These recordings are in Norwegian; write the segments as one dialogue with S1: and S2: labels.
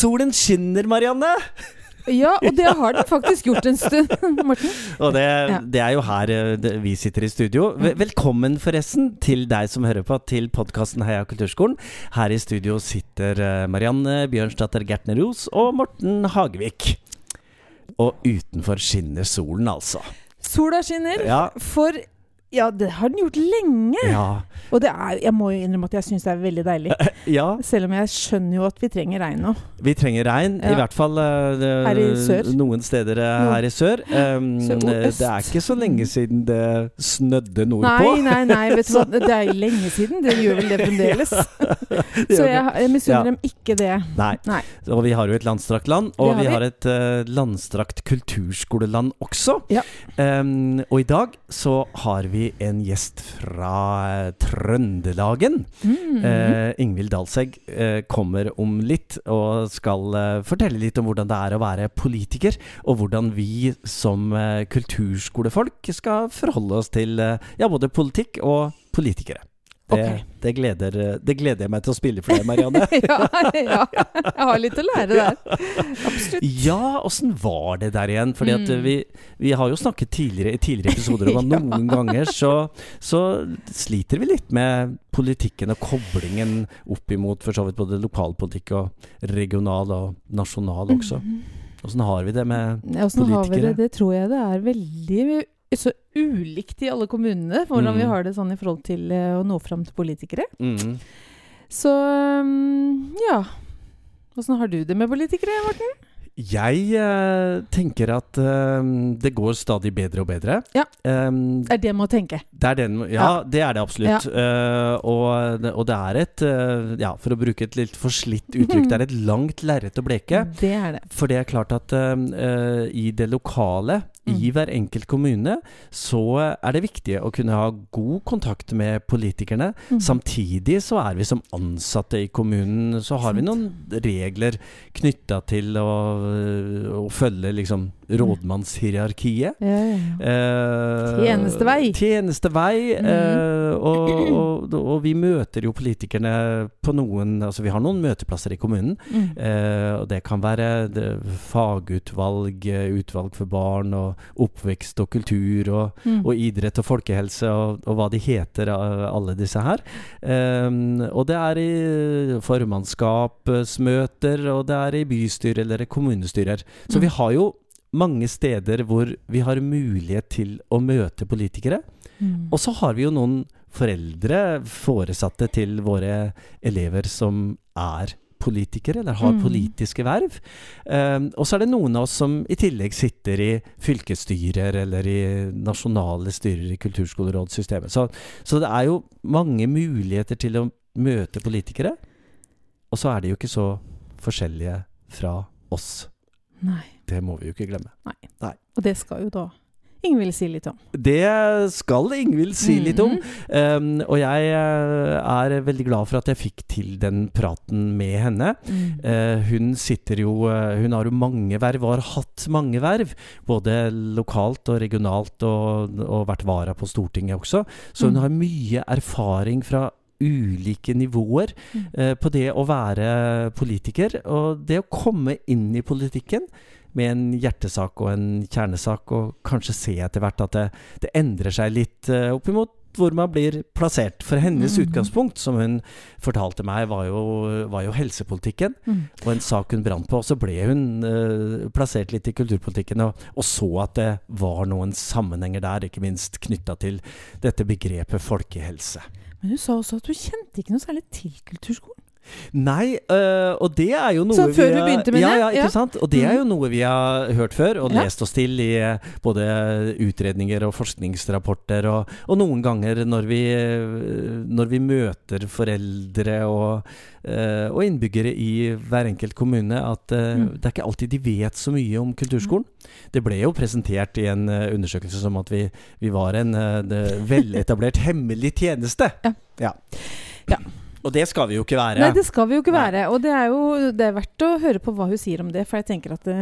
S1: Solen skinner, Marianne!
S2: Ja, og det har den faktisk gjort en stund, Morten.
S1: Og det, det er jo her eh, vi sitter i studio. Velkommen forresten til deg som hører på, til podkasten Heia kulturskolen. Her i studio sitter eh, Marianne Bjørnsdatter Gertner-Ros og Morten Hagevik. Og utenfor skinner solen, altså.
S2: Sola skinner.
S1: Ja.
S2: For ja, det har den gjort lenge.
S1: Ja.
S2: Og det er, jeg må jo innrømme at jeg syns det er veldig deilig.
S1: ja.
S2: Selv om jeg skjønner jo at vi trenger regn nå.
S1: Vi trenger regn, i hvert fall uh,
S2: Her i sør.
S1: noen steder uh, her i sør. Um, eh, det er ikke så lenge siden det snødde nordpå.
S2: Nei, nei, nei, vet du hva. Det er lenge siden. Det gjør vel det fremdeles. Så jeg, jeg misunner
S1: Ja.
S2: dem ikke det.
S1: Nei.
S2: Nei.
S1: Og vi har jo et landstrakt land, og
S2: har
S1: vi
S2: vi.
S1: har et uh, landstrakt kulturskoleland også.
S2: Ja.
S1: Um, og i dag så har vi en gjest fra Trøndelagen.
S2: Mm.
S1: Eh, Ingvild Dalsegg eh, kommer om litt og skal eh, fortelle litt om hvordan det er å være politiker, og hvordan vi som eh, kulturskolefolk skal forholde oss til eh, ja, både politikk og politikere. Det,
S2: okay.
S1: det, gleder, det gleder jeg meg til å spille for deg, Marianne.
S2: ja, ja. Jeg har litt å lære der. Absolutt.
S1: Ja, åssen var det der igjen? Fordi at
S2: Mm.
S1: vi, vi har jo snakket tidligere i tidligere episoder om at
S2: Ja.
S1: noen ganger så, så sliter vi litt med politikken og koblingen opp imot for så vidt både lokalpolitikk og regional og nasjonal også. Åssen har vi det med
S2: Ja, Åssen har vi det? Det tror jeg det er veldig så ulikt i alle kommunene. Hvordan vi
S1: Mm.
S2: har det sånn i forhold til eh, å nå fram til politikere.
S1: mm.
S2: Så mm, ja. Åssen har du det med politikere, Morten?
S1: Jeg eh, tenker at eh, det går stadig bedre og bedre.
S2: Ja.
S1: Um,
S2: Det er det med å tenke.
S1: Det den, ja,
S2: Ja.
S1: det er det absolutt. Eh, og, det- og det er et uh, Ja, for å bruke et litt forslitt uttrykk, det er et langt lerret å bleke.
S2: Det er det.
S1: For det er klart at uh, i det lokale, i
S2: Mm.
S1: hver enkelt kommune, så er det viktig å kunne ha god kontakt med politikerne.
S2: Mm.
S1: Samtidig så er vi som ansatte i kommunen, så har vi noen regler knytta til å, å følge liksom rådmannshierarkiet.
S2: Ja, ja, ja.
S1: Eh,
S2: Tjenestevei.
S1: Tjenestevei.
S2: Mm.
S1: eh, og, og, og vi møter jo politikerne på noen Altså vi har noen møteplasser i kommunen.
S2: Mm.
S1: Eh, og det kan være det, fagutvalg, utvalg for barn, og oppvekst og kultur, og,
S2: Mm.
S1: og idrett og folkehelse, og, og hva de heter, eh, alle disse her. Eh, og det er i formannskapsmøter, og det er i bystyre eller kommunestyrer. Så
S2: Mm.
S1: vi har jo mange steder hvor vi har mulighet til å møte politikere.
S2: Mm.
S1: Og så har vi jo noen foreldre, foresatte til våre elever, som er politikere, eller har
S2: Mm.
S1: politiske verv. Um, og så er det noen av oss som i tillegg sitter i fylkesstyrer eller i nasjonale styrer i kulturskolerådssystemet. Så, så det er jo mange muligheter til å møte politikere. Og så er de jo ikke så forskjellige fra oss.
S2: Nei.
S1: Det må vi jo ikke glemme.
S2: Nei, Og det skal jo da Ingvild si litt om.
S1: Det skal Ingvild si litt om. Um, og jeg eh, er veldig glad for at jeg fikk til den praten med henne. Eh, hun sitter jo eh, Hun har jo mange verv, og har hatt mange verv. Både lokalt og regionalt, og, og vært vara på Stortinget også. Så hun
S2: Mm.
S1: har mye erfaring fra ulike nivåer eh, på det å være politiker. Og det å komme inn i politikken med en hjertesak og en kjernesak, og kanskje se etter hvert at det, det endrer seg litt uh, opp imot hvor man blir plassert. For hennes
S2: mm.
S1: utgangspunkt, som hun fortalte meg, var jo, var jo helsepolitikken.
S2: Mm.
S1: Og en sak hun brant på. Og så ble hun uh, plassert litt i kulturpolitikken, og, og så at det var noen sammenhenger der, ikke minst knytta til dette begrepet folkehelse.
S2: Men hun sa også at hun kjente ikke noe særlig til kulturskolen.
S1: Nei, øh, og det er jo noe
S2: Som før
S1: vi
S2: du
S1: har-
S2: begynte med
S1: ja,
S2: det?
S1: Ja, ikke
S2: Ja.
S1: sant? Og det er jo
S2: Mhm.
S1: noe vi har hørt før, og
S2: Ja.
S1: lest oss til i eh, både utredninger og forskningsrapporter, og, og noen ganger når vi, øh, når vi møter foreldre og, øh, og innbyggere i hver enkelt kommune, at øh,
S2: Mm.
S1: det er ikke alltid de vet så mye om kulturskolen. Det ble jo presentert i en undersøkelse som at vi, vi var en veletablert hemmelig tjeneste.
S2: Ja.
S1: ja. Og det skal vi jo ikke være.
S2: Nei, det skal vi jo ikke være. Og det er jo det er verdt å høre på hva hun sier om det, for jeg tenker at det,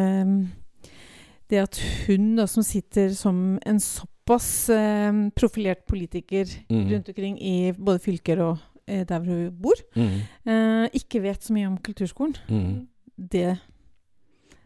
S2: det at hun da, som sitter som en såpass eh, profilert politiker
S1: Mm.
S2: rundt omkring i både fylker og eh, der hvor hun bor,
S1: Mm.
S2: eh, ikke vet så mye om kulturskolen.
S1: Mm.
S2: det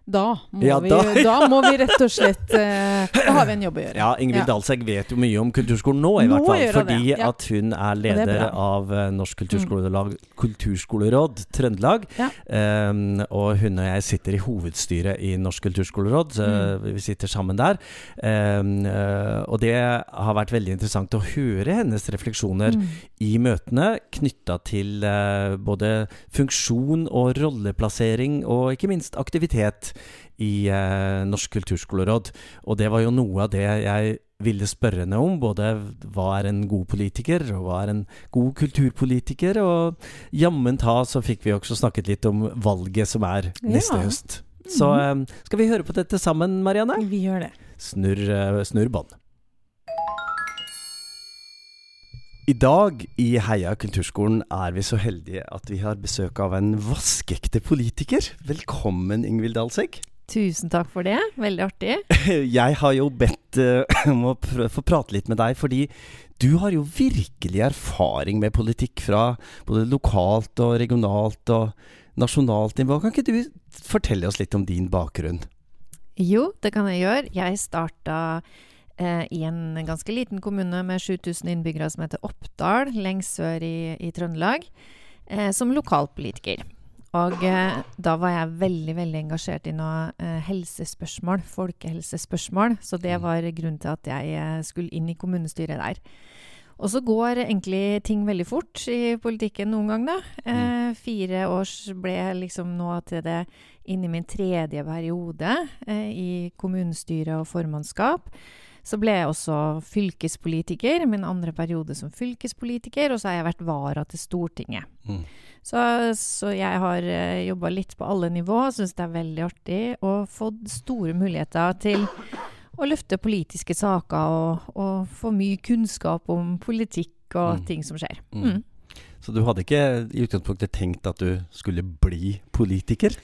S2: da må,
S1: Ja,
S2: vi,
S1: da.
S2: da må vi rett og slett uh, Da har vi en jobb å gjøre.
S1: Ja, Ingvild
S2: Ja.
S1: Dalsegg vet jo mye om kulturskolen nå, i
S2: Nå
S1: hvert fall. Fordi
S2: ja.
S1: at hun er leder
S2: er. Mm.
S1: av eh, Norsk kulturskolelag, kulturskoleråd Trøndelag. Ehm, og hun og jeg sitter i hovedstyret i Norsk kulturskoleråd. Så
S2: Mm.
S1: Vi sitter sammen der. Eh, og det har vært veldig interessant å høre hennes refleksjoner
S2: Mm.
S1: i møtene knytta til uh, både funksjon og rolleplassering, og ikke minst aktivitet i eh, Norsk kulturskoleråd. Og det var jo noe av det jeg ville spørre henne om. Både hva er en god politiker, og hva er en god kulturpolitiker? Og jammen ta så fikk vi også snakket litt om valget som er neste
S2: Ja.
S1: høst. Så eh, skal vi høre på dette sammen, Marianne?
S2: Vi gjør det.
S1: Snurr, eh, snurr bånd. I dag i Heia kulturskolen er vi så heldige at vi har besøk av en vaskeekte politiker. Velkommen, Ingvild Dalsegg.
S3: Tusen takk for det. Veldig artig.
S1: Jeg har jo bedt eh, om å pr få prate litt med deg, fordi du har jo virkelig erfaring med politikk fra både lokalt og regionalt og nasjonalt nivå. Kan ikke du fortelle oss litt om din bakgrunn?
S3: Jo, det kan jeg gjøre. Jeg starta eh, i en ganske liten kommune med 7000 innbyggere som heter Oppdal, lengst sør i, i Trøndelag, eh, som lokalpolitiker. Og eh, da var jeg veldig veldig engasjert i noe eh, helsespørsmål, folkehelsespørsmål. Så det var grunnen til at jeg eh, skulle inn i kommunestyret der. Og så går egentlig ting veldig fort i politikken noen ganger, da. Eh, fire års ble liksom nå til det inni min tredje periode eh, i kommunestyre og formannskap. Så ble jeg også fylkespolitiker, min andre periode som fylkespolitiker, og så har jeg vært vara til Stortinget.
S1: Mm.
S3: Så, så jeg har uh, jobba litt på alle nivå, syns det er veldig artig, og fått store muligheter til å løfte politiske saker og, og få mye kunnskap om politikk og
S1: Mm.
S3: ting som skjer.
S1: Mm.
S3: Mm.
S1: Så du hadde ikke i utgangspunktet tenkt at du skulle bli politiker?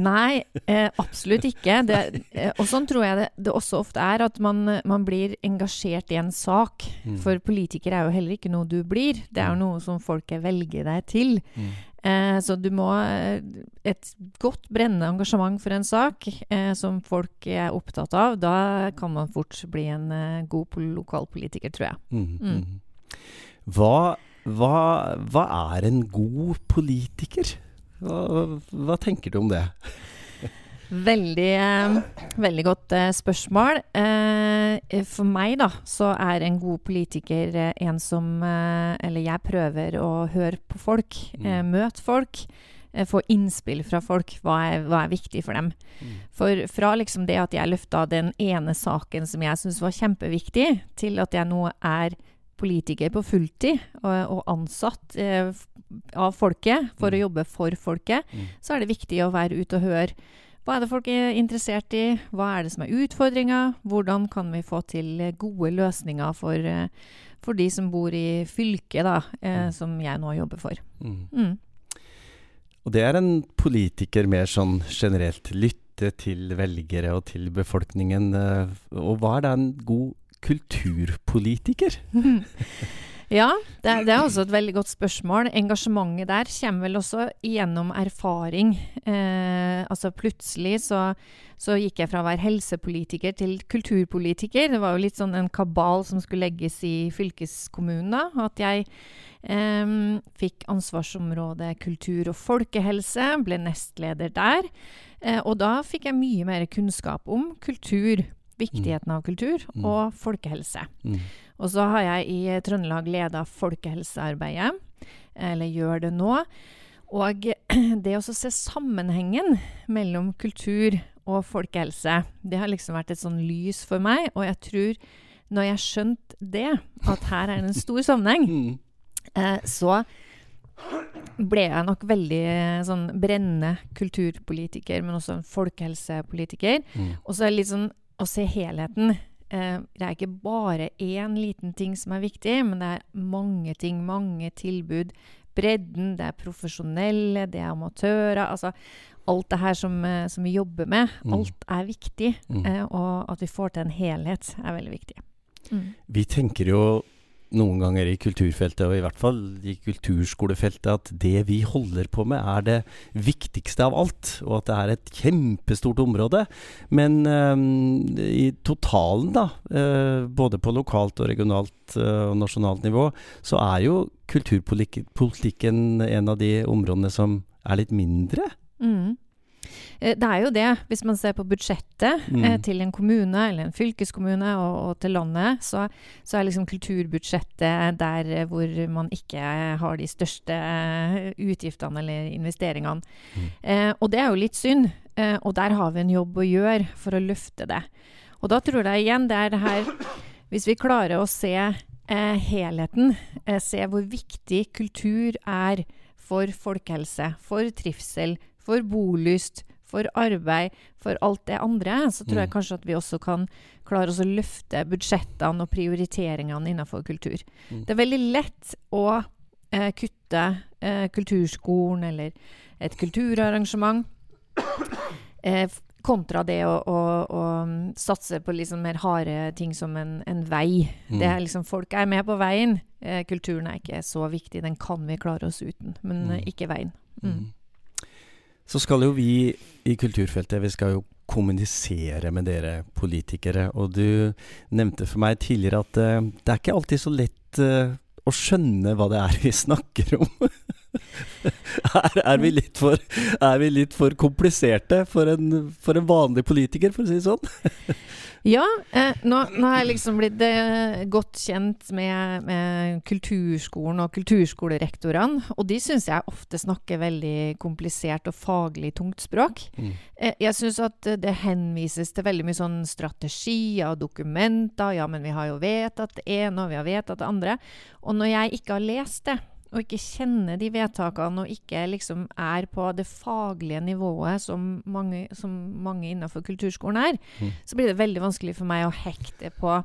S3: Nei, eh, absolutt ikke. Det, eh, og sånn tror jeg det, det også ofte er, at man, man blir engasjert i en sak.
S1: Mm.
S3: For politiker er jo heller ikke noe du blir, det er jo
S1: Mm.
S3: noe som folket velger deg til.
S1: Mm.
S3: Eh, så du må eh, Et godt brennende engasjement for en sak eh, som folk er opptatt av, da kan man fort bli en eh, god lokalpolitiker, tror jeg.
S1: Mm.
S3: Mm.
S1: Mm. Hva, hva, hva er en god politiker? Hva, hva tenker du om det?
S3: Veldig, eh, veldig godt eh, spørsmål. Eh, for meg, da, så er en god politiker en som Eller jeg prøver å høre på folk, eh, møte folk. Få innspill fra folk. Hva er, hva er viktig for dem?
S1: Mm.
S3: For fra liksom det at jeg løfta den ene saken som jeg syns var kjempeviktig, til at jeg nå er politiker på fulltid og, og ansatt eh, av folket for
S1: Mm.
S3: å jobbe for folket,
S1: Mm.
S3: så er det viktig å være ute og høre. Hva er det folk er interessert i? Hva er det som er utfordringa? Hvordan kan vi få til gode løsninger for, eh, for de som bor i fylket, da, eh,
S1: Mm.
S3: som jeg nå jobber for?
S1: Mm.
S3: Mm.
S1: Og det er en politiker mer sånn generelt. Lytte til velgere og til befolkningen. eh, Og hva er da en god kulturpolitiker?
S3: Ja, det, det er også et veldig godt spørsmål. Engasjementet der kommer vel også gjennom erfaring. Eh, altså plutselig så, så gikk jeg fra å være helsepolitiker til kulturpolitiker. Det var jo litt sånn en kabal som skulle legges i fylkeskommunen da. At jeg eh, fikk ansvarsområdet kultur og folkehelse, ble nestleder der. Eh, og da fikk jeg mye mer kunnskap om kultur, viktigheten av kultur,
S1: Mm.
S3: og folkehelse.
S1: Mm.
S3: Og så har jeg i Trøndelag leda folkehelsearbeidet, eller gjør det nå. Og det å se sammenhengen mellom kultur og folkehelse, det har liksom vært et sånn lys for meg. Og jeg tror, når jeg skjønte det, at her er det en stor sammenheng,
S1: Mm.
S3: eh, så ble jeg nok veldig eh, sånn brennende kulturpolitiker, men også en folkehelsepolitiker.
S1: Mm.
S3: Og så er det litt sånn å se helheten. Eh, det er ikke bare én liten ting som er viktig, men det er mange ting, mange tilbud. Bredden, det er profesjonelle, det er amatører. Altså alt det her som, eh, som vi jobber med.
S1: Mm.
S3: Alt er viktig.
S1: Mm.
S3: Eh, og at vi får til en helhet, er veldig viktig. Mm.
S1: Vi tenker jo noen ganger i kulturfeltet, og i hvert fall i kulturskolefeltet, at det vi holder på med, er det viktigste av alt. Og at det er et kjempestort område. Men øh, i totalen, da, øh, både på lokalt og regionalt øh, og nasjonalt nivå, så er jo kulturpolitikken en av de områdene som er litt mindre.
S3: Mm. Eh, det er jo det. Hvis man ser på budsjettet mm. eh, til en kommune eller en fylkeskommune og, og til landet, så, så, er liksom kulturbudsjettet der eh, hvor man ikke har de største eh, utgiftene eller investeringene. Mm. Eh, og det er jo litt synd. Eh, og der har vi en jobb å gjøre for å løfte det. Og da tror jeg igjen det er det her Hvis vi klarer å se helheten, se hvor viktig kultur er for folkehelse, for trivsel, for bolyst, for arbeid, for alt det andre, så tror jeg mm. kanskje at vi også kan klare oss å løfte budsjettene og prioriteringene innenfor kultur. Mm. Det er veldig lett å eh, kutte eh, kulturskolen eller et kulturarrangement. Eh, kontra det å, å, å, satse på liksom mer harde ting som en, en vei. Mm. Det er liksom, folk er med på veien. Eh, kulturen er ikke så viktig, den kan vi klare oss uten. Men mm. ikke veien. Mm.
S1: Så skal jo vi i kulturfeltet, vi skal jo kommunisere med dere politikere. Og du nevnte for meg tidligere at uh, det er ikke alltid så lett uh, å skjønne hva det er vi snakker om. er, er, vi for, er, vi litt for, kompliserte for en, for en vanlig politiker, for å si det sånn?
S3: Ja, eh, nå, nå, har jeg liksom blitt eh, godt kjent med, med, kulturskolen og kulturskolerektorene. Og de syns jeg ofte snakker veldig komplisert og faglig tungt språk. Mm. Eh, jeg syns at det henvises til veldig mye sånn strategier og dokumenter. Ja, men vi har jo vedtatt det ene, og vi har vedtatt det andre. Og når jeg ikke har lest det, og ikke kjenner de vedtakene, og ikke liksom er på det faglige nivået som mange, som mange innenfor kulturskolen er, mm. så blir det veldig vanskelig for meg å hekte på,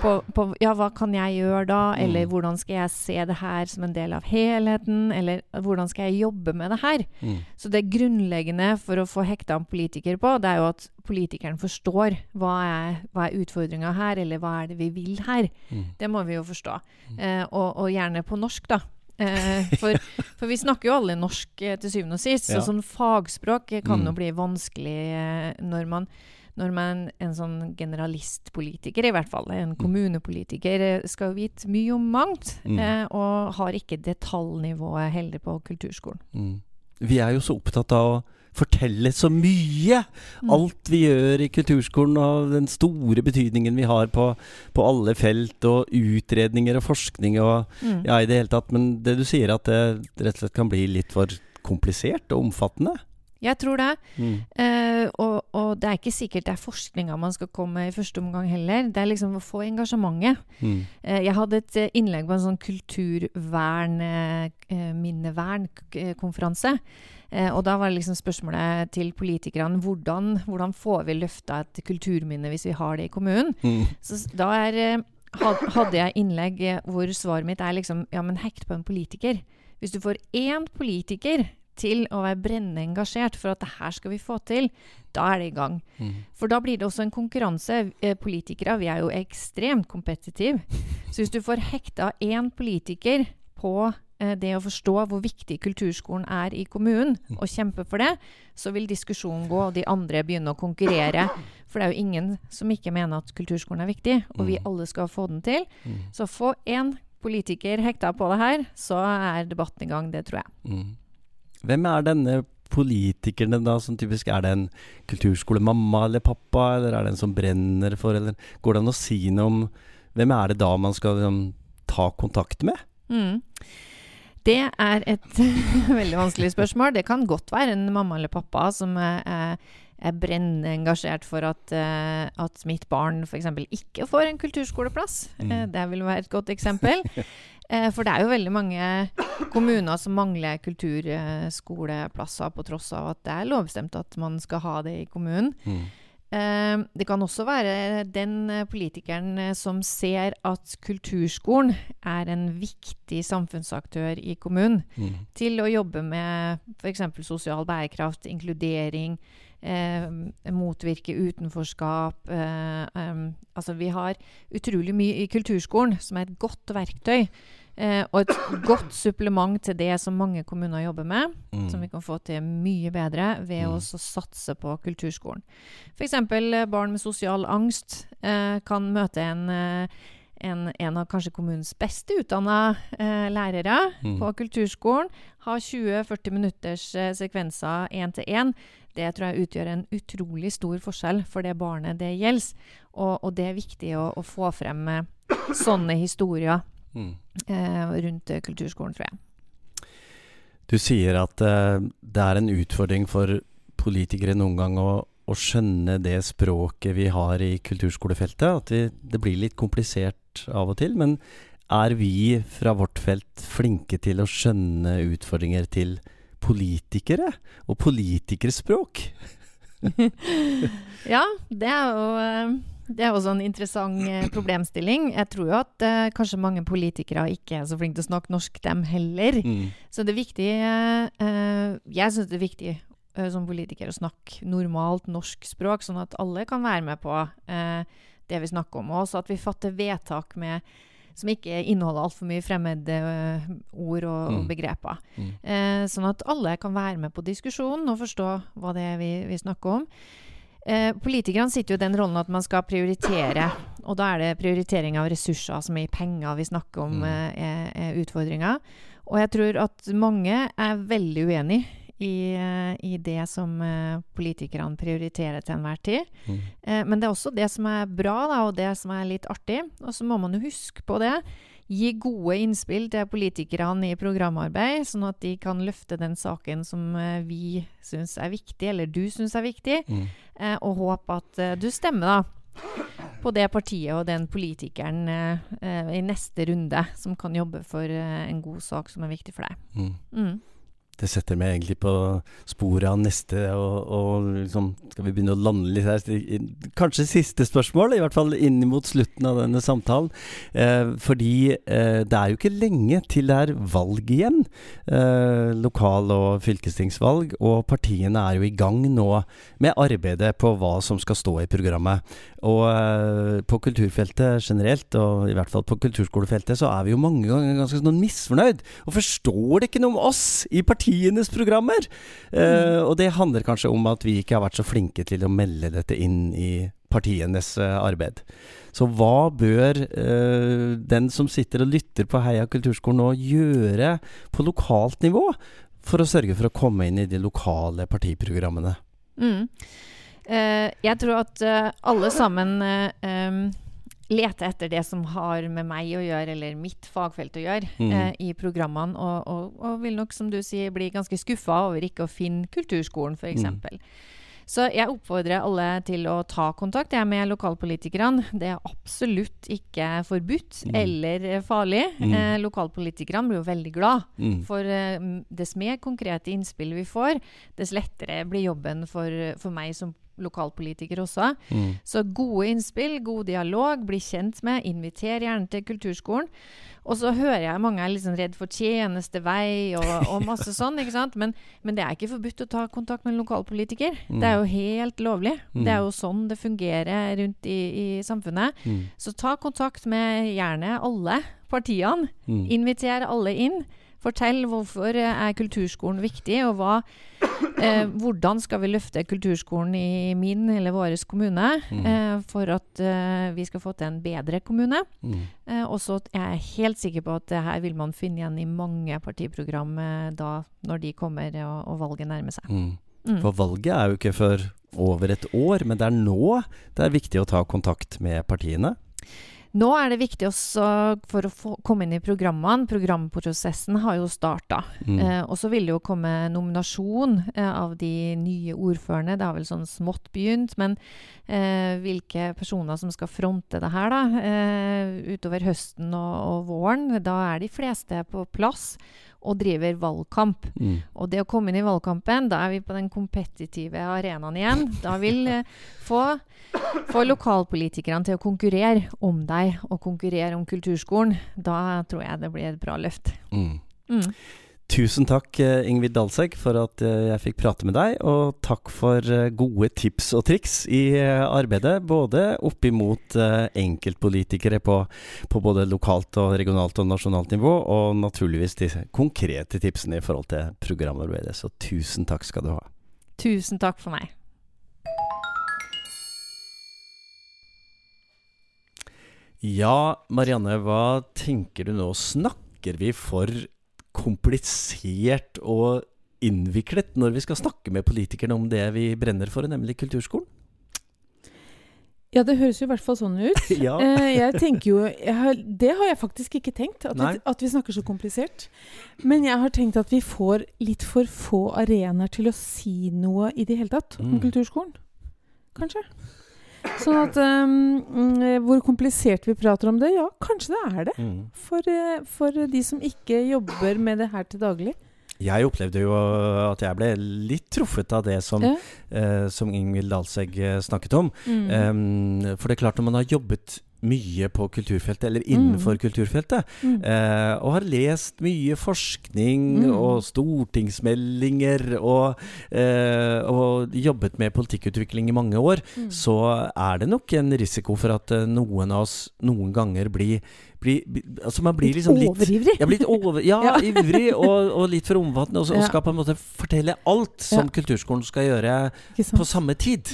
S3: på, på, Ja, hva kan jeg gjøre da? Eller mm. hvordan skal jeg se det her som en del av helheten? Eller hvordan skal jeg jobbe med det her? Mm. Så det grunnleggende for å få hekta en politiker på, det er jo at politikeren forstår hva er, hva er utfordringa her, eller hva er det vi vil her. Mm. Det må vi jo forstå. Mm. Eh, og, og, gjerne på norsk, da. Eh, for, for, vi snakker jo alle norsk eh, til syvende og sist, ja. så sånn fagspråk kan mm. jo bli vanskelig eh, når man når man en sånn generalistpolitiker, i hvert fall en mm. kommunepolitiker, eh, skal vite mye om mangt, mm. eh, og har ikke detaljnivået heller på kulturskolen. Mm.
S1: Vi er jo så opptatt av å fortelle så mye. Mm. Alt vi gjør i kulturskolen, og den store betydningen vi har på, på alle felt, og utredninger og forskning og mm. ja, i det hele tatt. Men det du sier, at det rett og slett kan bli litt for komplisert og omfattende?
S3: Jeg tror det. Mm. Uh, og, og, det er ikke sikkert det er forskninga man skal komme med i første omgang heller. Det er liksom å få engasjementet. Mm. Uh, jeg hadde et uh, innlegg på en sånn kulturvern, minnevernkonferanse. og da var det liksom spørsmålet til politikerne hvordan, hvordan får vi løfta et kulturminne hvis vi har det i kommunen. Mm. Så da er, hadde jeg innlegg hvor svaret mitt er liksom ja, men hekt på en politiker. Hvis du får én politiker til å være brennende engasjert for at det her skal vi få til, da er det i gang. Mm. For da blir det også en konkurranse. Eh, politikere vi er jo ekstremt kompetitive. Så hvis du får hekta én politiker på eh, det å forstå hvor viktig kulturskolen er i kommunen, mm. og kjempe for det, så vil diskusjonen gå, og de andre begynne å konkurrere. For det er jo ingen som ikke mener at kulturskolen er viktig, og vi mm. alle skal få den til. Mm. Så få én politiker hekta på det her, så er debatten i gang. Det tror jeg. Mm.
S1: Hvem er denne politikerne da, som typisk er det en kulturskolemamma eller pappa, eller er det en som brenner for, eller går det an å si noe om hvem er det da man skal liksom, ta kontakt med? Mm.
S3: Det er et veldig vanskelig spørsmål. Det kan godt være en mamma eller pappa som er, er brennende engasjert for at, uh, at mitt barn f.eks. ikke får en kulturskoleplass. Mm. Uh, det vil være et godt eksempel. Uh, for det er jo veldig mange kommuner som mangler kulturskoleplasser, på tross av at det er lovbestemt at man skal ha det i kommunen. Mm. Eh, det kan også være den eh, politikeren eh, som ser at kulturskolen er en viktig samfunnsaktør i kommunen
S1: Mm.
S3: til å jobbe med f.eks. sosial bærekraft, inkludering, eh, motvirke utenforskap. Eh, altså vi har utrolig mye i kulturskolen som er et godt verktøy. Eh, og et godt supplement til det som mange kommuner jobber med,
S1: Mm.
S3: som vi kan få til mye bedre ved
S1: Mm.
S3: å satse på kulturskolen. F.eks. Eh, barn med sosial angst eh, kan møte en, en, en av kanskje kommunens beste utdanna eh, lærere
S1: Mm.
S3: på kulturskolen. Ha 20-40 minutters eh, sekvenser én til én. Det tror jeg utgjør en utrolig stor forskjell for det barnet det gjelder. Og, og det er viktig å, å få frem eh, sånne historier
S1: Mm.
S3: eh, rundt eh, kulturskolen, tror jeg.
S1: Du sier at eh, det er en utfordring for politikere noen gang å, å skjønne det språket vi har i kulturskolefeltet. At vi, det blir litt komplisert av og til. Men er vi fra vårt felt flinke til å skjønne utfordringer til politikere? Og politikerspråk?
S3: Ja, det er jo eh, det er også en interessant eh, problemstilling. Jeg tror jo at eh, kanskje mange politikere ikke er så flinke til å snakke norsk, dem heller.
S1: Mm.
S3: Så det er viktig eh, Jeg syns det er viktig eh, som politiker å snakke normalt norsk språk, sånn at alle kan være med på eh, det vi snakker om. Og også at vi fatter vedtak med, som ikke inneholder altfor mye fremmede eh, ord og, og
S1: Mm.
S3: begreper.
S1: Mm.
S3: Eh, sånn at alle kan være med på diskusjonen og forstå hva det er vi, vi snakker om. Eh, politikerne sitter jo i den rollen at man skal prioritere, og da er det prioritering av ressurser som er i penger vi snakker om,
S1: Mm.
S3: eh, er, er utfordringa. Og jeg tror at mange er veldig uenig i, eh, i det som eh, politikerne prioriterer til enhver tid.
S1: Mm.
S3: Eh, men det er også det som er bra, da, og det som er litt artig. Og så må man jo huske på det. Gi gode innspill til politikerne i programarbeid, sånn at de kan løfte den saken som vi syns er viktig, eller du syns er viktig,
S1: Mm.
S3: eh, og håpe at du stemmer da på det partiet og den politikeren eh, i neste runde som kan jobbe for eh, en god sak som er viktig for deg.
S1: Mm.
S3: Mm.
S1: Det setter meg egentlig på sporet av neste, og, og liksom Skal vi begynne å lande litt her? Kanskje siste spørsmål, i hvert fall inn mot slutten av denne samtalen. Eh, fordi eh, det er jo ikke lenge til det er valg igjen. Eh, lokal- og fylkestingsvalg. Og partiene er jo i gang nå med arbeidet på hva som skal stå i programmet. Og eh, på kulturfeltet generelt, og i hvert fall på kulturskolefeltet, så er vi jo mange ganger ganske sånn misfornøyd. Og forstår det ikke noe om oss i partienes programmer. Eh, og det handler kanskje om at vi ikke har vært så flinke til å melde dette inn i partienes eh, arbeid. Så hva bør eh, den som sitter og lytter på Heia kulturskolen nå gjøre på lokalt nivå for å sørge for å komme inn i de lokale partiprogrammene?
S3: Mm. Eh, jeg tror at eh, alle sammen eh, em, leter etter det som har med meg å gjøre, eller mitt fagfelt å gjøre,
S1: Mm.
S3: eh, i programmene, og, og, og vil nok, som du sier, bli ganske skuffa over ikke å finne kulturskolen, f.eks.
S1: Mm.
S3: Så jeg oppfordrer alle til å ta kontakt jeg er med lokalpolitikerne. Det er absolutt ikke forbudt
S1: Mm.
S3: eller farlig.
S1: Mm.
S3: Eh, lokalpolitikerne blir jo veldig glad.
S1: Mm.
S3: For eh, dess mer konkrete innspill vi får, dess lettere blir jobben for, for meg som lokalpolitiker også.
S1: Mm.
S3: Så gode innspill, god dialog, bli kjent med, inviter gjerne til kulturskolen. Og så hører jeg mange er sånn redd for tjenestevei og, og masse sånn, ikke sant. Men, men det er ikke forbudt å ta kontakt med en lokalpolitiker.
S1: Mm.
S3: Det er jo helt lovlig.
S1: Mm.
S3: Det er jo sånn det fungerer rundt i, i samfunnet.
S1: Mm.
S3: Så ta kontakt med gjerne alle partiene.
S1: Mm.
S3: Inviter alle inn. Fortell hvorfor er kulturskolen viktig, og hva, eh, hvordan skal vi løfte kulturskolen i min eller vår kommune
S1: Mm.
S3: eh, for at eh, vi skal få til en bedre kommune.
S1: Mm.
S3: Eh, og jeg er helt sikker på at det her vil man finne igjen i mange partiprogram eh, da når de kommer og, og valget nærmer seg.
S1: Mm.
S3: Mm.
S1: For valget er jo ikke før over et år, men det er nå det er viktig å ta kontakt med partiene.
S3: Nå er det viktig også for å få, komme inn i programmene. Programprosessen har jo starta.
S1: Mm.
S3: Eh, og så vil det jo komme nominasjon eh, av de nye ordførerne. Det har vel sånn smått begynt. Men eh, hvilke personer som skal fronte det her da, eh, utover høsten og, og våren, da er de fleste på plass. Og driver valgkamp.
S1: Mm.
S3: Og det å komme inn i valgkampen, da er vi på den kompetitive arenaen igjen. Da vil eh, få, få lokalpolitikerne til å konkurrere om deg, og konkurrere om kulturskolen. Da tror jeg det blir et bra løft.
S1: Mm.
S3: Mm.
S1: Tusen takk, eh, Ingvild Dalsegg, for at eh, jeg fikk prate med deg. Og takk for eh, gode tips og triks i arbeidet, både opp imot eh, enkeltpolitikere på, på både lokalt og regionalt og nasjonalt nivå, og naturligvis de konkrete tipsene i forhold til programarbeidet. Så tusen takk skal du ha.
S3: Tusen takk for meg.
S1: Ja, Marianne, hva tenker du nå? Snakker vi for komplisert og innviklet når vi skal snakke med politikerne om det vi brenner for, nemlig kulturskolen?
S2: Ja, det høres jo i hvert fall sånn ut.
S1: ja.
S2: Eh, jeg tenker jo jeg har, Det har jeg faktisk ikke tenkt, at vi, at vi snakker så komplisert. Men jeg har tenkt at vi får litt for få arenaer til å si noe i det hele tatt om
S1: Mm.
S2: kulturskolen. Kanskje. Sånn at um, Hvor komplisert vi prater om det? Ja, kanskje det er det.
S1: Mm.
S2: For, eh, for de som ikke jobber med det her til daglig.
S1: Jeg opplevde jo at jeg ble litt truffet av det som,
S2: Ja.
S1: uh, som Ingvild Dalsegg eh, snakket om.
S2: Mm.
S1: Um, for det er klart, når man har jobbet mye på kulturfeltet, eller innenfor
S2: Mm.
S1: kulturfeltet,
S2: Mm.
S1: eh, og har lest mye forskning
S2: Mm.
S1: og stortingsmeldinger og, eh, og jobbet med politikkutvikling i mange år,
S2: Mm.
S1: så er det nok en risiko for at eh, noen av oss noen ganger blir, bli, Altså man blir liksom litt
S2: overivrig.
S1: Ja, litt over, ja,
S2: Ja.
S1: ivrig og, og litt for omfattende, og, og skal på en måte fortelle alt som kulturskolen skal gjøre på samme tid.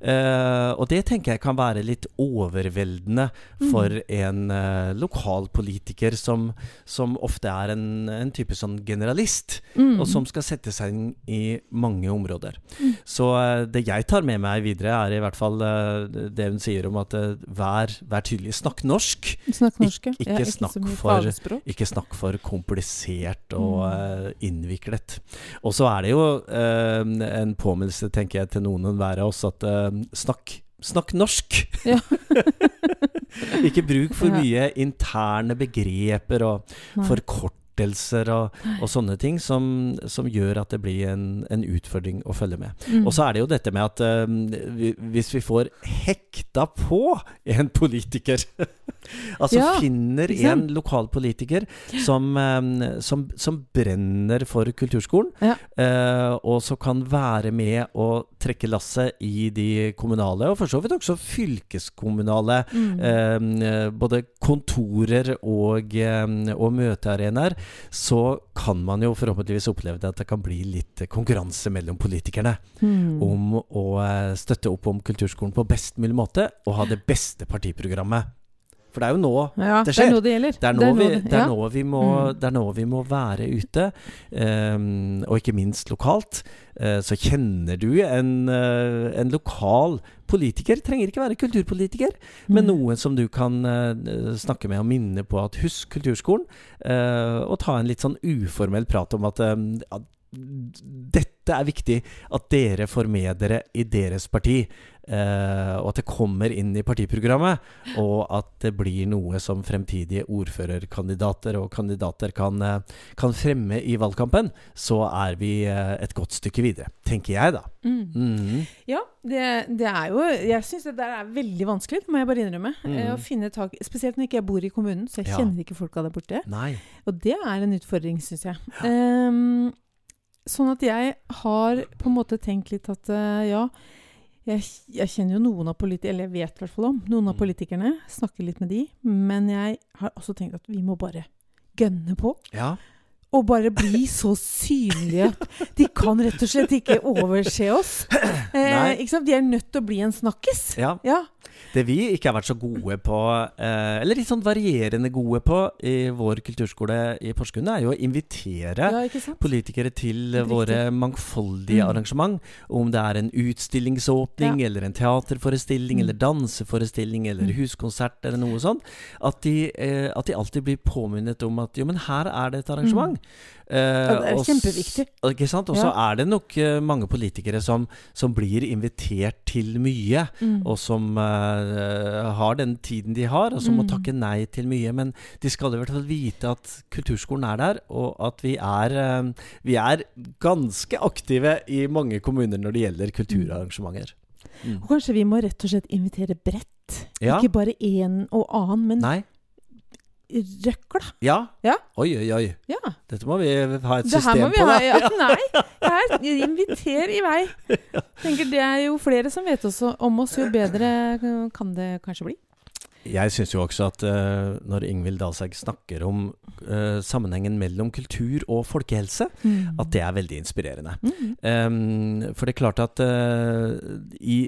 S1: Eh, og det tenker jeg kan være litt overveldende for
S2: Mm.
S1: en uh, lokalpolitiker som, som ofte er en, en type sånn generalist,
S2: Mm.
S1: og som skal sette seg inn i mange områder.
S2: Mm.
S1: Så uh, det jeg tar med meg videre, er i hvert fall uh, det hun sier om at vær, vær tydelig, snakk norsk.
S2: Snakk norsk, Ik
S1: ikke
S2: Ja,
S1: snakk for- Ikke snakk for komplisert og
S2: Mm.
S1: eh, innviklet. Og så er det jo eh, en påminnelse, tenker jeg, til noen enhver av oss at eh, snakk, snakk norsk!
S2: Ja.
S1: ikke bruk for mye interne begreper og
S2: Nei.
S1: Forkortelser og, og sånne ting som, som gjør at det blir en, en utfordring å følge med.
S2: Mm.
S1: Og så er det jo dette med at eh, vi, hvis vi får hekta på en politiker Altså
S2: Ja,
S1: finner en
S2: lokalpolitiker
S1: lokal politiker som, um, som, som brenner for kulturskolen,
S2: Ja.
S1: uh, og som kan være med å trekke lasset i de kommunale, og for så vidt også fylkeskommunale
S2: Mm.
S1: uh, både kontorer og, og møtearenaer, så kan man jo forhåpentligvis oppleve det at det kan bli litt konkurranse mellom politikerne
S2: Mm.
S1: om å eh, støtte opp om kulturskolen på best mulig måte og ha det beste partiprogrammet. For det er jo nå
S2: ja,
S1: det
S2: det,
S1: skjer.
S2: er nå det gjelder.
S1: det er nå, vi, det er nå, vi, må,
S2: Mm.
S1: det er nå vi må være ute, Um, og ikke minst lokalt. Uh, så kjenner du en, uh, en lokal politiker, trenger ikke være kulturpolitiker, men
S2: Mm.
S1: noen som du kan uh, snakke med og minne på at husk kulturskolen, og ta en litt sånn uformell prat om at, dette dette er viktig at dere får med dere i deres parti, eh, og at det kommer inn i partiprogrammet, og at det blir noe som fremtidige ordførerkandidater og kandidater kan, eh, kan fremme i valgkampen, så er vi eh, et godt stykke videre, tenker jeg da.
S2: Mm.
S1: Mm.
S2: Ja, det, det er jo Jeg syns det der er veldig vanskelig, det må jeg bare innrømme.
S1: Mm.
S2: Eh, Å finne tak Spesielt når ikke jeg bor i kommunen, så jeg
S1: Ja.
S2: kjenner ikke folka der borte.
S1: Nei.
S2: Og det er en utfordring, syns jeg. Ehm, sånn at jeg har på en måte tenkt litt at eh, ja jeg, jeg kjenner jo noen av politikerne, eller jeg vet i hvert fall om noen av
S1: Mm.
S2: politikerne. Snakker litt med de. Men jeg har også tenkt at vi må bare gønne på.
S1: Ja.
S2: Og bare bli så synlige at de kan rett og slett ikke overse oss. Eh, ikke? Vi er nødt til å bli en snakkis.
S1: ja.
S2: Ja.
S1: Det vi ikke har vært så gode på, eh, eller litt sånn varierende gode på i vår kulturskole i Porsgrunn, er jo å invitere
S2: ja,
S1: politikere til våre mangfoldige
S2: Mm.
S1: arrangement. Om det er en utstillingsåpning, eller en teaterforestilling,
S2: Mm.
S1: eller danseforestilling, eller
S2: Mm.
S1: huskonsert, eller noe sånt. At de, eh, at de alltid blir påminnet om at jo, men her er det et arrangement. Eh,
S2: Ja, det er
S1: og
S2: kjempeviktig.
S1: Ikke sant? Og så
S2: Ja.
S1: er det nok eh, mange politikere som, som blir invitert til mye,
S2: Mm.
S1: og som eh, har den tiden de har, og som må
S2: Mm.
S1: takke nei til mye. Men de skal i hvert fall vite at kulturskolen er der, og at vi er, eh, vi er ganske aktive i mange kommuner når det gjelder kulturarrangementer. Mm.
S2: Og kanskje vi må rett og slett invitere bredt.
S1: Ja.
S2: Ikke bare én og annen, men
S1: Nei?
S2: Røkla.
S1: Ja?
S2: Ja.
S1: Oi, oi, oi.
S2: Ja.
S1: Dette må vi ha et
S2: Det her må vi
S1: på,
S2: ha. Ja, nei, her, inviter i vei. Tenker Det er jo flere som vet også om oss, jo bedre kan det kanskje bli.
S1: Jeg syns jo også at uh, når Ingvild Dahlsegg snakker om uh, sammenhengen mellom kultur og folkehelse, at det er veldig inspirerende.
S2: Mm.
S1: Um, for det er klart at uh, i,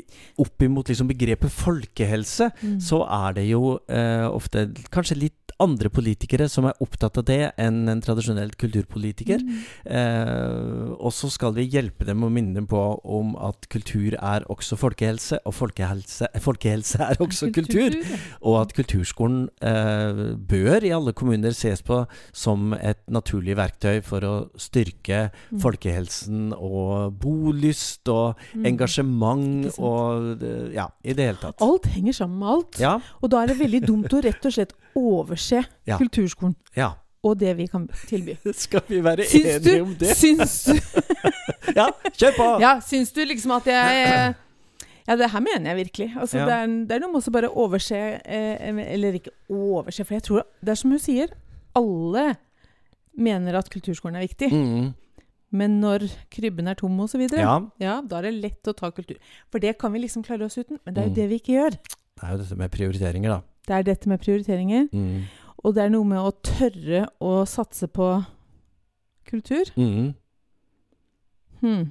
S1: oppimot liksom begrepet folkehelse,
S2: Mm.
S1: så er det jo uh, ofte kanskje litt andre politikere som er opptatt av det, enn en tradisjonell kulturpolitiker.
S2: Mm.
S1: Eh, og så skal vi hjelpe dem og minne dem på om at kultur er også folkehelse, og folkehelse, folkehelse er også kultur.
S2: kultur.
S1: Og at kulturskolen eh, bør i alle kommuner ses på som et naturlig verktøy for å styrke
S2: Mm.
S1: folkehelsen og bolyst og
S2: Mm.
S1: engasjement og eh, ja, i det hele tatt.
S2: Alt henger sammen med alt.
S1: Ja,
S2: Og da er det veldig dumt å rett og slett overse
S1: Ja.
S2: kulturskolen
S1: ja.
S2: og det vi kan tilby.
S1: Skal vi være
S2: Syns du,
S1: enige om det?
S2: syns du
S1: Ja, kjør på!
S2: Ja, syns du liksom at jeg Ja, det her mener jeg virkelig. Altså,
S1: Ja.
S2: det, er, det er noe med også bare overse eh, Eller ikke overse, for jeg tror det er som hun sier. Alle mener at kulturskolen er viktig.
S1: Mm,
S2: Men når krybben er tom osv., ja.
S1: ja.
S2: ja, da er det lett å ta kultur. For det kan vi liksom klare oss uten. Men det er jo
S1: Mm.
S2: det vi ikke gjør.
S1: Det er jo dette med prioriteringer, da.
S2: Det er dette med prioriteringer.
S1: Mm.
S2: Og det er noe med å tørre å satse på kultur.
S1: Mm.
S2: Hmm.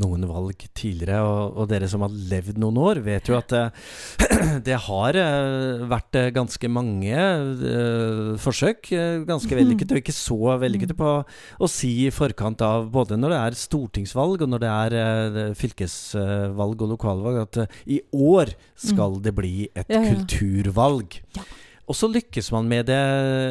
S1: Noen valg tidligere, og, og dere som har levd noen år, vet jo at eh, det har eh, vært eh, ganske mange forsøk, ganske vellykkede, og ikke så vellykkede på å si i forkant av både når det er stortingsvalg og når det er fylkesvalg og lokalvalg, at i år skal det bli et kulturvalg.
S2: Ja.
S1: Og så lykkes man med det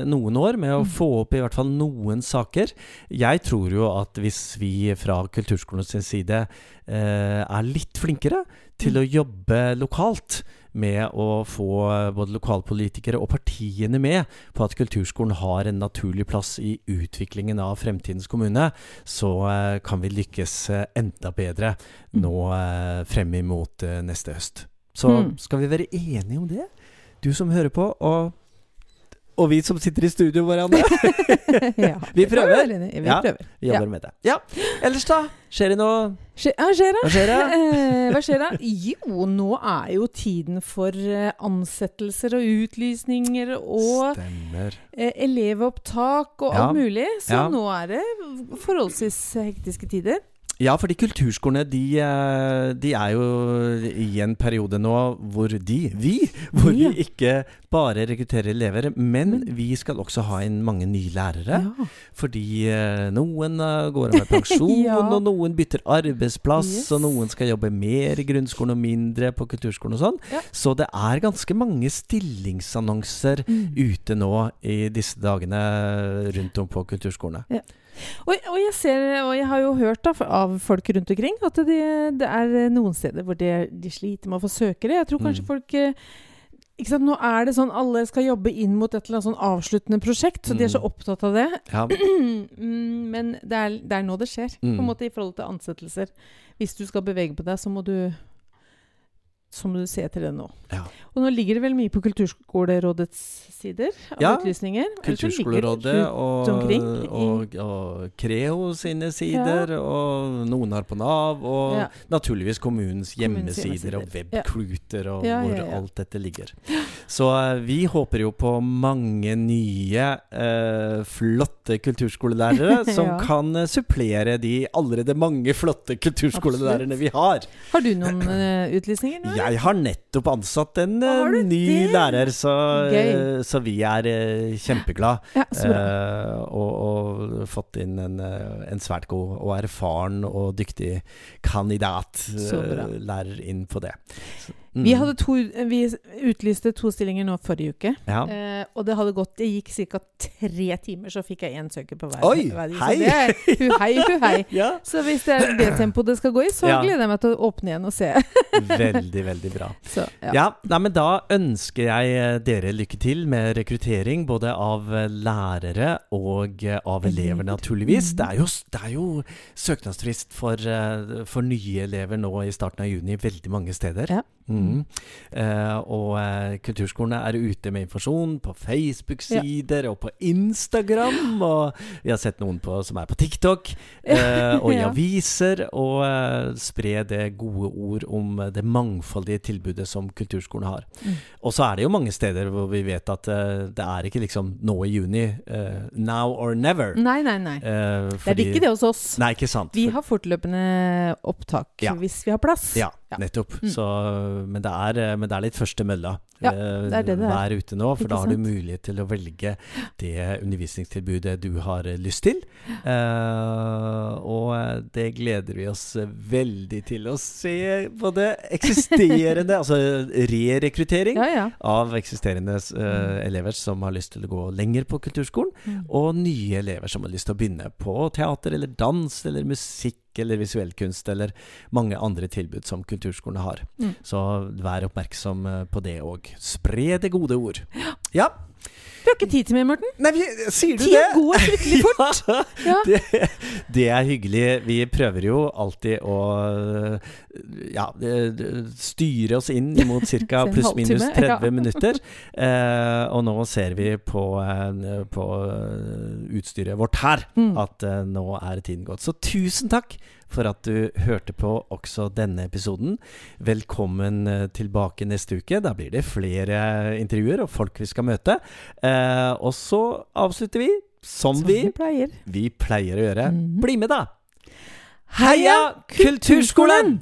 S1: noen år, med å
S2: Mm.
S1: få opp i hvert fall noen saker. Jeg tror jo at hvis vi fra Kulturskolens side eh, er litt flinkere til
S2: Mm.
S1: å jobbe lokalt med å få både lokalpolitikere og partiene med på at kulturskolen har en naturlig plass i utviklingen av fremtidens kommune, så eh, kan vi lykkes eh, enda bedre
S2: Mm.
S1: nå eh, frem imot eh, neste høst. Så skal vi være enige om det? Du som hører på, og, og vi som sitter i studio, hverandre.
S2: ja.
S1: Vi prøver.
S2: Vi prøver. Ja.
S1: Vi jobber med det. Ja. Ellers, da? Skjer det noe?
S2: Skje, ja, skjer det?
S1: Hva skjer det?
S2: Eh, hva skjer da? Jo, nå er jo tiden for eh, ansettelser og utlysninger og
S1: Stemmer.
S2: eh, elevopptak og
S1: Ja.
S2: alt mulig. Så
S1: Ja.
S2: nå er det forholdsvis hektiske tider.
S1: Ja, fordi kulturskolene de, eh, de er jo i en periode nå hvor de, vi, hvor
S2: Ja.
S1: vi ikke bare rekrutterer elever, men vi skal også ha inn mange nye lærere.
S2: Ja.
S1: Fordi eh, noen eh, går av med pensjon,
S2: Ja.
S1: og noen bytter arbeidsplass,
S2: Yes.
S1: og noen skal jobbe mer i grunnskolen og mindre på kulturskolen og sånn.
S2: Ja.
S1: Så det er ganske mange stillingsannonser
S2: Mm.
S1: ute nå i disse dagene rundt om på kulturskolene.
S2: Og, og jeg ser, og jeg har jo hørt da, av folk rundt omkring at det, det er noen steder hvor de, de sliter med å få søkere. Jeg tror kanskje
S1: Mm.
S2: folk eh, ikke sant? Nå er det sånn alle skal jobbe inn mot et eller annet sånn avsluttende prosjekt, så de er så
S1: Mm.
S2: opptatt av det.
S1: Ja.
S2: Mm, Men det er, det er nå det skjer, på
S1: Mm.
S2: en måte i forhold til ansettelser. Hvis du skal bevege på deg, så må du så må du se etter det nå.
S1: Ja.
S2: Og nå ligger det vel mye på Kulturskolerådets sider av
S1: Ja,
S2: utlysninger.
S1: Kulturskolerådet
S2: det
S1: og, og, og Creo sine sider, og noen har på Nav, og
S2: Ja.
S1: naturligvis kommunens
S2: Kommunens
S1: hjemmesider og webkluter og
S2: Ja,
S1: hvor
S2: ja, ja.
S1: alt dette ligger. Så eh, vi håper jo på mange nye, eh, flotte kulturskolelærere som kan eh, supplere de allerede mange flotte kulturskolelærerne
S2: Absolutt.
S1: vi har.
S2: Har du noen uh, utlysninger nå?
S1: Jeg har nettopp ansatt en eh, ny
S2: det?
S1: lærer, så, så vi er eh, kjempeglad.
S2: Ja, så.
S1: Eh, og, og fått inn en, eh, en svært god og erfaren og dyktig kandidat.
S2: uh,
S1: eh, lærer inn på det. Mm.
S2: Vi, to, vi utlyste to stillinger nå forrige uke.
S1: Ja.
S2: Eh, og det hadde gått Det gikk ca. tre timer, så fikk jeg én søker på hver.
S1: Oi,
S2: hver så
S1: hei!
S2: det er hu hei, hu hei.
S1: ja.
S2: Så hvis det er det tempoet det skal gå i, så
S1: Ja.
S2: gleder jeg meg til å åpne igjen og se.
S1: Veldig, veldig bra.
S2: Så, ja.
S1: Ja, nei, men Da ønsker jeg eh, dere lykke til med rekruttering, både av eh, lærere og eh, av elever, naturligvis.
S2: Mhm.
S1: Det, er jo, det er jo søknadsfrist for, for nye elever nå i starten av juni veldig mange steder.
S2: Ja.
S1: Mhm. Eh, og eh, kulturskolene er ute med informasjon på Facebook-sider og på Instagram. Og vi har sett noen på, som er på TikTok eh, og i
S2: Ja.
S1: aviser. Og spre det gode ord om det mangfoldige tilbudet som kulturskolen har.
S2: Mm.
S1: Og så er det jo mange steder hvor vi vet at det er ikke liksom nå i juni. now or never.
S2: Nei, nei, nei.
S1: Eh,
S2: Det er
S1: fordi-
S2: ikke det hos oss.
S1: Nei, ikke sant.
S2: Vi har fortløpende opptak
S1: Ja.
S2: hvis vi har plass.
S1: Ja,
S2: Ja.
S1: nettopp.
S2: Mm.
S1: Så, men, det er, eh, men det er litt første mølla.
S2: Ja,
S1: Eh,
S2: det er det det er.
S1: Vær ute nå, for
S2: Ikke
S1: da har du mulighet til å velge det undervisningstilbudet du har eh, lyst til. Uh, og det gleder vi oss veldig til å se. Både eksisterende, altså re-rekruttering
S2: Ja, ja.
S1: av eksisterende uh, elever som har lyst til å gå lenger på kulturskolen,
S2: Mm.
S1: og nye elever som har lyst til å begynne på teater eller dans eller musikk eller visuell kunst eller mange andre tilbud som kulturskolene har.
S2: Mm.
S1: Så vær oppmerksom eh, på det òg. Spre det gode ord. Ja.
S2: Vi har ikke tid til mer, Morten.
S1: Nei, vi, sier du
S2: tid
S1: det?
S2: går fryktelig fort.
S1: Ja,
S2: Ja.
S1: det, det er hyggelig. Vi prøver jo alltid å ja, styre oss inn mot ca. Pluss-minus 30
S2: ja.
S1: minutter. Eh, og nå ser vi på, eh, på eh, utstyret vårt her
S2: Mm.
S1: at eh, nå er tiden gått. Så tusen takk for at du hørte på også denne episoden. Velkommen eh, tilbake neste uke. Da blir det flere intervjuer og folk vi skal møte. Eh, og så avslutter vi som
S2: Som
S1: vi,
S2: vi pleier.
S1: vi pleier å gjøre.
S2: Mhm.
S1: Bli med, da! Heia Kulturskolen!